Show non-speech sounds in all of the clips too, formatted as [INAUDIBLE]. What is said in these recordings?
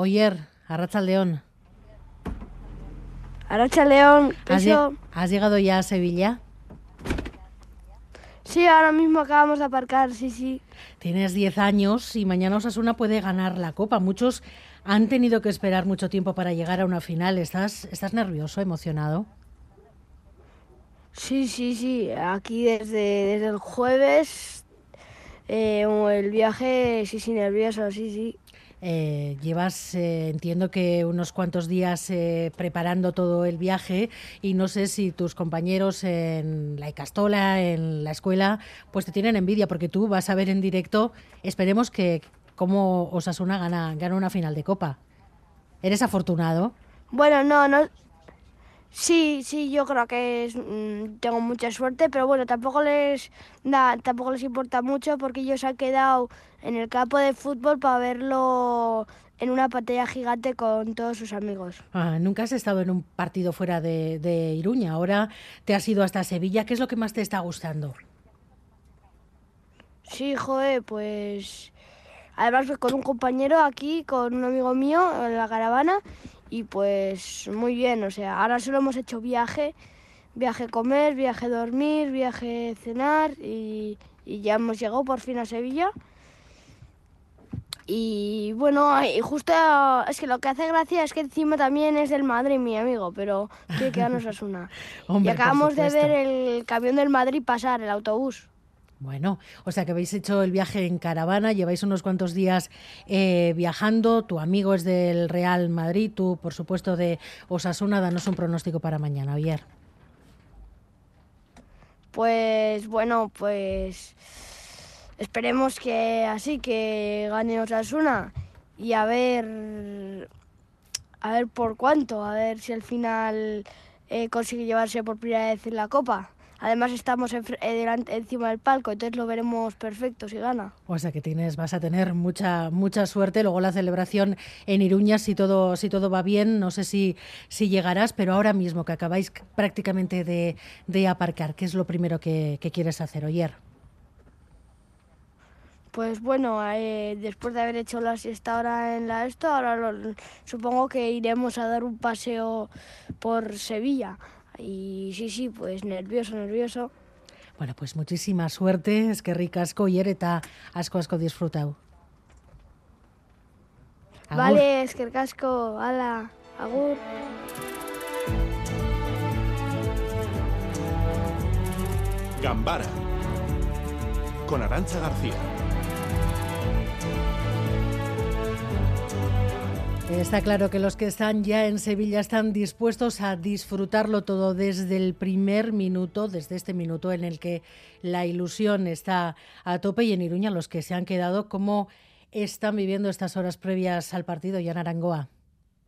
Oyer, Arracha León. Arracha León, ¿Has, ¿Has llegado ya a Sevilla? Sí, ahora mismo acabamos de aparcar, sí, sí. Tienes 10 años y mañana Osasuna puede ganar la Copa. Muchos han tenido que esperar mucho tiempo para llegar a una final. ¿Estás, estás nervioso, emocionado? Sí, sí, sí. Aquí desde, desde el jueves, eh, el viaje, sí, sí, nervioso, sí, sí. Llevas, eh, entiendo que unos cuantos días eh, preparando todo el viaje y no sé si tus compañeros en la Icastola, en la escuela, pues te tienen envidia porque tú vas a ver en directo, esperemos que cómo Osasuna gana, gana una final de Copa. ¿Eres afortunado? Bueno, no, no, Sí, sí, yo creo que es, mm, tengo mucha suerte, pero bueno, tampoco les da, tampoco les importa mucho porque ellos han quedado en el campo de fútbol para verlo en una pantalla gigante con todos sus amigos. Ah, nunca has estado en un partido fuera de, de Iruña, ahora te has ido hasta Sevilla, ¿qué es lo que más te está gustando? Sí, joder, pues además con un compañero aquí, con un amigo mío en la caravana y pues muy bien, o sea, ahora solo hemos hecho viaje, viaje comer, viaje dormir, viaje cenar y, ya hemos llegado por fin a Sevilla. Y bueno, y justo es que lo que hace gracia es que encima también es del Madrid, mi amigo, pero tiene que darnos una. [LAUGHS] y acabamos de ver el camión del Madrid pasar, el autobús. Bueno, o sea que habéis hecho el viaje en caravana, lleváis unos cuantos días eh, viajando, tu amigo es del Real Madrid, tú por supuesto de Osasuna, danos un pronóstico para mañana, ayer. Pues bueno, pues esperemos que así, que gane Osasuna y a ver, a ver por cuánto, a ver si al final eh, consigue llevarse por primera vez en la Copa. Además estamos eh, delante, encima del palco, entonces lo veremos perfecto si gana. O sea que tienes, vas a tener mucha, mucha suerte. Luego la celebración en Iruña, si todo, si todo va bien, no sé si, si llegarás, pero ahora mismo que acabáis prácticamente de, aparcar, ¿qué es lo primero que, quieres hacer, Oyer? Pues bueno, eh, después de haber hecho la siesta ahora en la esto, ahora supongo que iremos a dar un paseo por Sevilla. Y sí, sí, pues nervioso, nervioso. Bueno, pues muchísima suerte, es que ricasco y eta asko asko disfrutado. Vale, es que casco, ala, agur. Gambara con Arancha García. Está claro que los que están ya en Sevilla están dispuestos a disfrutarlo todo desde el primer minuto, desde este minuto en el que la ilusión está a tope y en Iruña los que se han quedado, ¿cómo están viviendo estas horas previas al partido ya en Arangoa?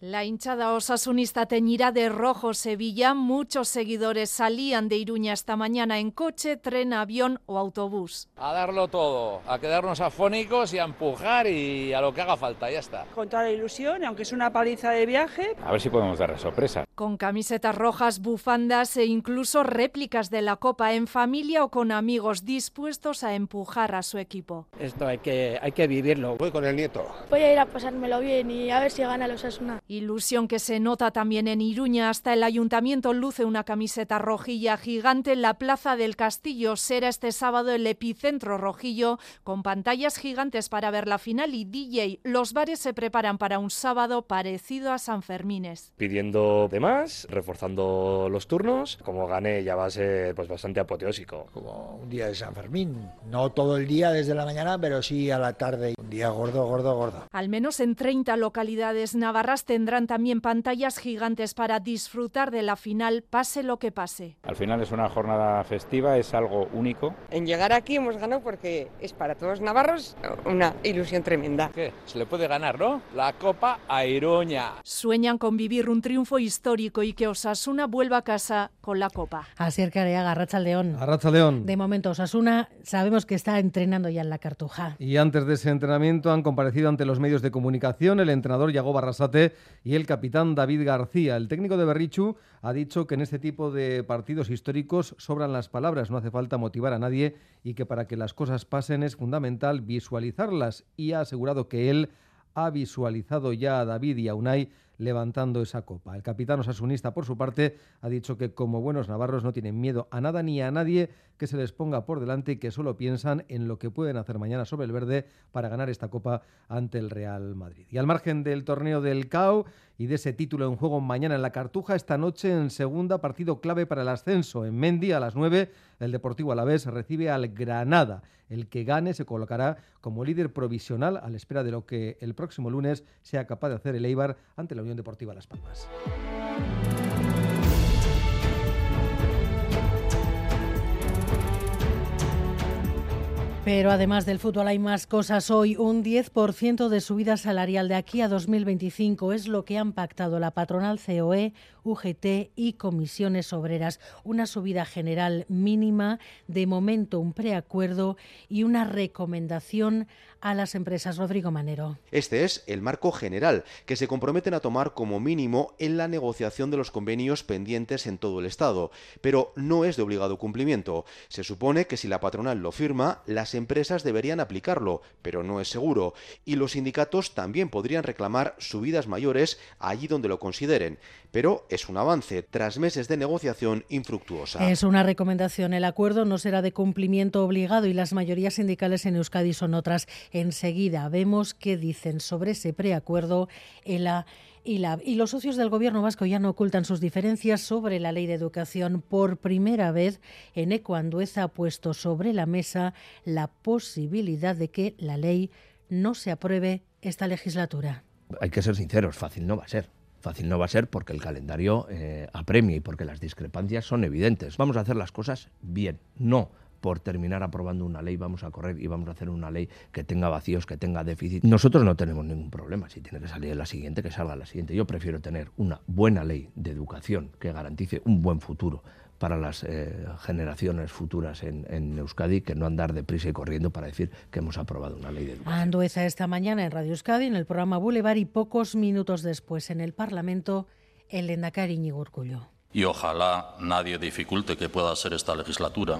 La hinchada osasunista teñirá de rojo Sevilla. Muchos seguidores salían de Iruña esta mañana en coche, tren, avión o autobús. A darlo todo, a quedarnos afónicos y a empujar y a lo que haga falta, ya está. Con toda la ilusión, aunque es una paliza de viaje. A ver si podemos darle sorpresa. Con camisetas rojas, bufandas e incluso réplicas de la Copa en familia o con amigos dispuestos a empujar a su equipo. Esto hay que, hay que vivirlo. Voy con el nieto. Voy a ir a pasármelo bien y a ver si gana los Osasuna. Ilusión que se nota también en Iruña. Hasta el ayuntamiento luce una camiseta rojilla gigante en la Plaza del Castillo. Será este sábado el epicentro rojillo con pantallas gigantes para ver la final y DJ. Los bares se preparan para un sábado parecido a San Fermines. Pidiendo de más, reforzando los turnos. Como gané ya va a ser pues, bastante apoteósico. Como un día de San Fermín. No todo el día desde la mañana, pero sí a la tarde. Un día gordo, gordo, gordo. Al menos en 30 localidades navarras tendrán también pantallas gigantes para disfrutar de la final, pase lo que pase. Al final es una jornada festiva, es algo único. En llegar aquí hemos ganado porque es para todos navarros una ilusión tremenda. ¿Qué? Se le puede ganar, ¿no? La Copa a Iruña. Sueñan con vivir un triunfo histórico y que Osasuna vuelva a casa con la Copa. Así es, Careaga, Racha León. Arracha León. De momento, Osasuna sabemos que está entrenando ya en la Cartuja. Y antes de ese entrenamiento han comparecido ante los medios de comunicación el entrenador Yago Barrasate y el capitán David García. El técnico de Berrichu ha dicho que en este tipo de partidos históricos sobran las palabras, no hace falta motivar a nadie y que para que las cosas pasen es fundamental visualizarlas y ha asegurado que él ha visualizado ya a David y a Unai levantando esa copa. El capitán osasunista, por su parte, ha dicho que como buenos navarros no tienen miedo a nada ni a nadie que se les ponga por delante y que solo piensan en lo que pueden hacer mañana sobre el verde para ganar esta copa ante el Real Madrid. Y al margen del torneo del CAO y de ese título en juego mañana en la Cartuja, esta noche en segunda partido clave para el ascenso. En Mendi a las 9 el Deportivo Alavés recibe al Granada. El que gane se colocará como líder provisional a la espera de lo que el próximo lunes sea capaz de hacer el Eibar ante la Unión Deportiva Las Palmas. Pero además del fútbol hay más cosas hoy. Un 10% de subida salarial de aquí a 2025 es lo que han pactado la patronal COE, UGT y comisiones obreras. Una subida general mínima, de momento un preacuerdo y una recomendación a las empresas. Rodrigo Manero. Este es el marco general que se comprometen a tomar como mínimo en la negociación de los convenios pendientes en todo el Estado, pero no es de obligado cumplimiento. Se supone que si la patronal lo firma, las empresas deberían aplicarlo, pero no es seguro, y los sindicatos también podrían reclamar subidas mayores allí donde lo consideren. Pero es un avance tras meses de negociación infructuosa. Es una recomendación. El acuerdo no será de cumplimiento obligado y las mayorías sindicales en Euskadi son otras. Enseguida vemos qué dicen sobre ese preacuerdo ELA y, los socios del Gobierno vasco ya no ocultan sus diferencias sobre la ley de educación. Por primera vez, Eneco Andueza ha puesto sobre la mesa la posibilidad de que la ley no se apruebe esta legislatura. Hay que ser sinceros, fácil no va a ser. Fácil no va a ser porque el calendario eh, apremia y porque las discrepancias son evidentes. Vamos a hacer las cosas bien, no por terminar aprobando una ley vamos a correr y vamos a hacer una ley que tenga vacíos, que tenga déficit. Nosotros no tenemos ningún problema. Si tiene que salir la siguiente, que salga la siguiente. Yo prefiero tener una buena ley de educación que garantice un buen futuro para las eh, generaciones futuras en, en, Euskadi que no andar deprisa y corriendo para decir que hemos aprobado una ley de educación. Andueza esta mañana en Radio Euskadi, en el programa Boulevard y pocos minutos después en el Parlamento, el Endacari Íñigo Urkullu. Y ojalá nadie dificulte que pueda ser esta legislatura.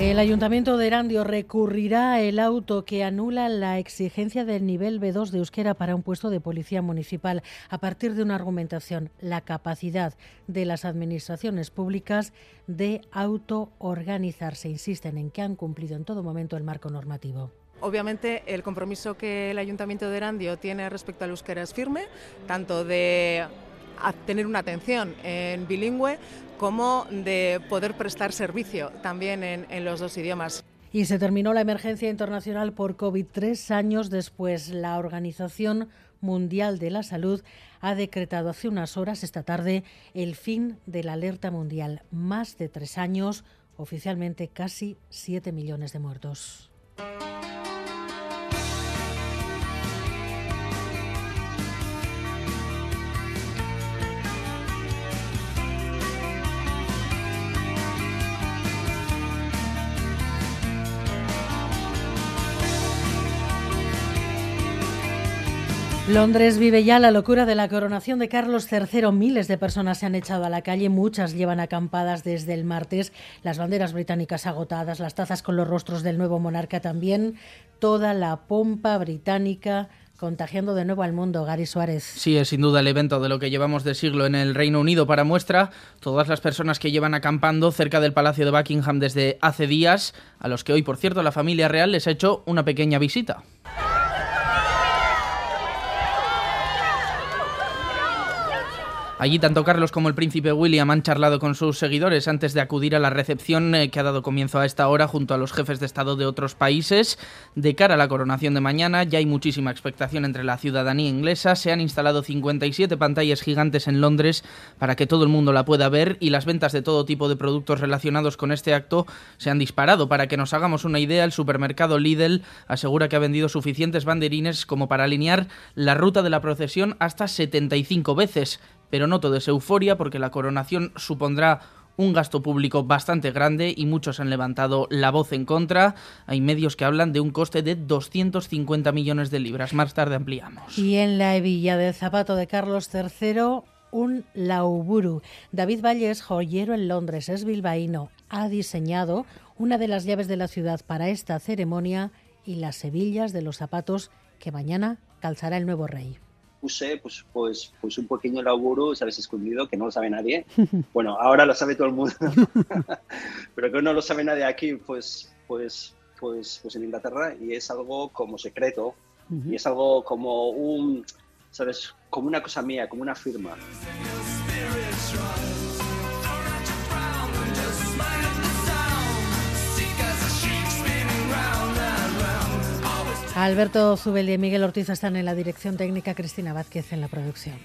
El Ayuntamiento de Erandio recurrirá el auto que anula la exigencia del nivel B2 de euskera para un puesto de policía municipal a partir de una argumentación, la capacidad de las administraciones públicas de autoorganizarse. Insisten en que han cumplido en todo momento el marco normativo. Obviamente el compromiso que el Ayuntamiento de Erandio tiene respecto al euskera es firme, tanto de tener una atención en bilingüe como de poder prestar servicio también en, en los dos idiomas. Y se terminó la emergencia internacional por COVID tres años después. La Organización Mundial de la Salud ha decretado hace unas horas esta tarde el fin de la alerta mundial. Más de tres años, oficialmente casi siete millones de muertos. Londres vive ya la locura de la coronación de Carlos III. Miles de personas se han echado a la calle, muchas llevan acampadas desde el martes, las banderas británicas agotadas, las tazas con los rostros del nuevo monarca también, toda la pompa británica contagiando de nuevo al mundo, Gary Suárez. Sí, es sin duda el evento de lo que llevamos de siglo en el Reino Unido. Para muestra, todas las personas que llevan acampando cerca del Palacio de Buckingham desde hace días, a los que hoy, por cierto, la familia real les ha hecho una pequeña visita. Allí tanto Carlos como el príncipe William han charlado con sus seguidores antes de acudir a la recepción eh, que ha dado comienzo a esta hora junto a los jefes de Estado de otros países. De cara a la coronación de mañana ya hay muchísima expectación entre la ciudadanía inglesa. Se han instalado 57 pantallas gigantes en Londres para que todo el mundo la pueda ver y las ventas de todo tipo de productos relacionados con este acto se han disparado. Para que nos hagamos una idea, el supermercado Lidl asegura que ha vendido suficientes banderines como para alinear la ruta de la procesión hasta 75 veces pero no todo es euforia porque la coronación supondrá un gasto público bastante grande y muchos han levantado la voz en contra. Hay medios que hablan de un coste de 250 millones de libras. Más tarde ampliamos. Y en la hebilla del zapato de Carlos III, un lauburu. David Valles, joyero en Londres, es bilbaíno. Ha diseñado una de las llaves de la ciudad para esta ceremonia y las hebillas de los zapatos que mañana calzará el nuevo rey puse pues, pues, pues un pequeño laburo, ¿sabes? Escondido, que no lo sabe nadie. [LAUGHS] Bueno, ahora lo sabe todo el mundo, [LAUGHS] pero que no lo sabe nadie aquí, pues, pues, pues, pues en Inglaterra, y es algo como secreto, y es algo como un, ¿sabes? Como una cosa mía, como una firma. Alberto Zubel y Miguel Ortiz están en la dirección técnica, Cristina Vázquez en la producción.